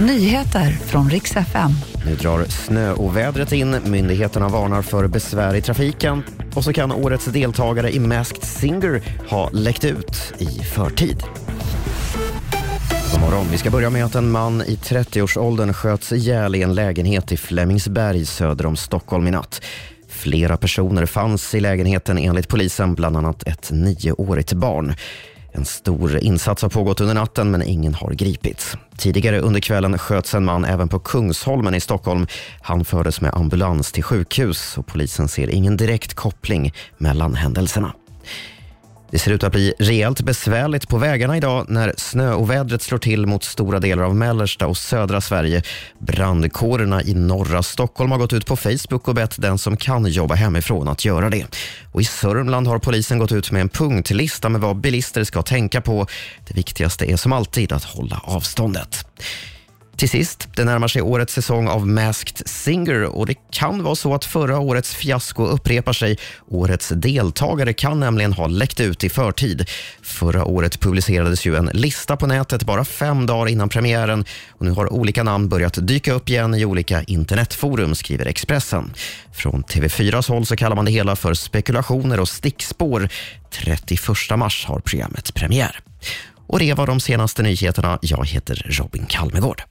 Nyheter från riks FM. Nu drar snöovädret in, myndigheterna varnar för besvär i trafiken och så kan årets deltagare i Masked Singer ha läckt ut i förtid. God morgon. Vi ska börja med att en man i 30-årsåldern sköts ihjäl i en lägenhet i Flemingsberg söder om Stockholm i natt. Flera personer fanns i lägenheten enligt polisen, bland annat ett nioårigt barn. En stor insats har pågått under natten men ingen har gripits. Tidigare under kvällen sköts en man även på Kungsholmen i Stockholm. Han fördes med ambulans till sjukhus och polisen ser ingen direkt koppling mellan händelserna. Det ser ut att bli rejält besvärligt på vägarna idag när snöovädret slår till mot stora delar av mellersta och södra Sverige. Brandkårerna i norra Stockholm har gått ut på Facebook och bett den som kan jobba hemifrån att göra det. Och I Sörmland har polisen gått ut med en punktlista med vad bilister ska tänka på. Det viktigaste är som alltid att hålla avståndet. Till sist, det närmar sig årets säsong av Masked Singer och det kan vara så att förra årets fiasko upprepar sig. Årets deltagare kan nämligen ha läckt ut i förtid. Förra året publicerades ju en lista på nätet bara fem dagar innan premiären och nu har olika namn börjat dyka upp igen i olika internetforum, skriver Expressen. Från TV4s håll så kallar man det hela för spekulationer och stickspår. 31 mars har programmet premiär. Och det var de senaste nyheterna. Jag heter Robin Kalmegård.